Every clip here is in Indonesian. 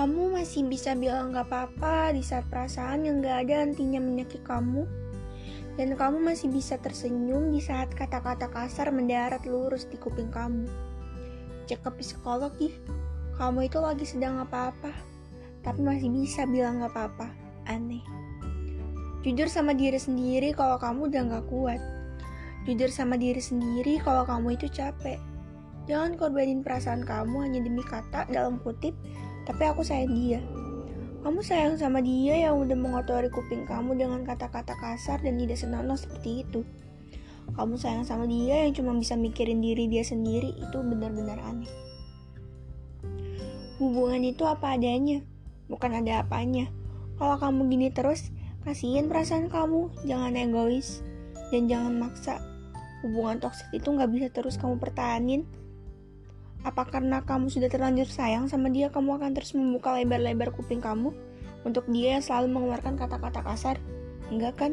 Kamu masih bisa bilang gak apa-apa di saat perasaan yang gak ada nantinya menyakiti kamu. Dan kamu masih bisa tersenyum di saat kata-kata kasar mendarat lurus di kuping kamu. Cek ke psikolog ih, kamu itu lagi sedang apa-apa, tapi masih bisa bilang gak apa-apa. Aneh. Jujur sama diri sendiri kalau kamu udah gak kuat. Jujur sama diri sendiri kalau kamu itu capek. Jangan korbanin perasaan kamu hanya demi kata dalam kutip, tapi aku sayang dia. Kamu sayang sama dia yang udah mengotori kuping kamu dengan kata-kata kasar dan tidak senonoh seperti itu. Kamu sayang sama dia yang cuma bisa mikirin diri dia sendiri itu benar-benar aneh. Hubungan itu apa adanya, bukan ada apanya. Kalau kamu gini terus, kasihin perasaan kamu, jangan egois, dan jangan maksa. Hubungan toksik itu nggak bisa terus kamu pertahanin, apa karena kamu sudah terlanjur sayang sama dia, kamu akan terus membuka lebar-lebar kuping kamu untuk dia yang selalu mengeluarkan kata-kata kasar? Enggak kan?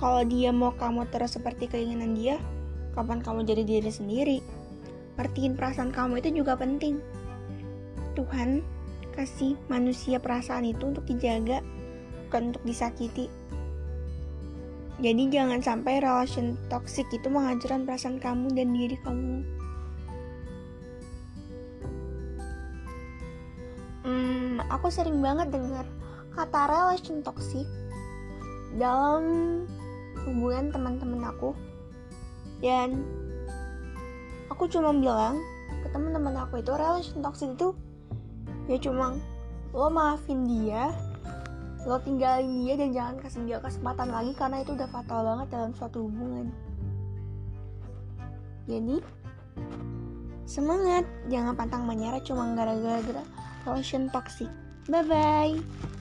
Kalau dia mau kamu terus seperti keinginan dia, kapan kamu jadi diri sendiri? Ngertiin perasaan kamu itu juga penting. Tuhan kasih manusia perasaan itu untuk dijaga, bukan untuk disakiti. Jadi jangan sampai relation toxic itu menghancurkan perasaan kamu dan diri kamu. Aku sering banget dengar kata relation toxic dalam hubungan teman-teman aku. Dan aku cuma bilang ke teman-teman aku itu relation toxic itu ya cuma lo maafin dia, lo tinggalin dia dan jangan kasih dia kesempatan lagi karena itu udah fatal banget dalam suatu hubungan. Jadi semangat, jangan pantang menyerah cuma gara-gara relation toxic. Bye bye.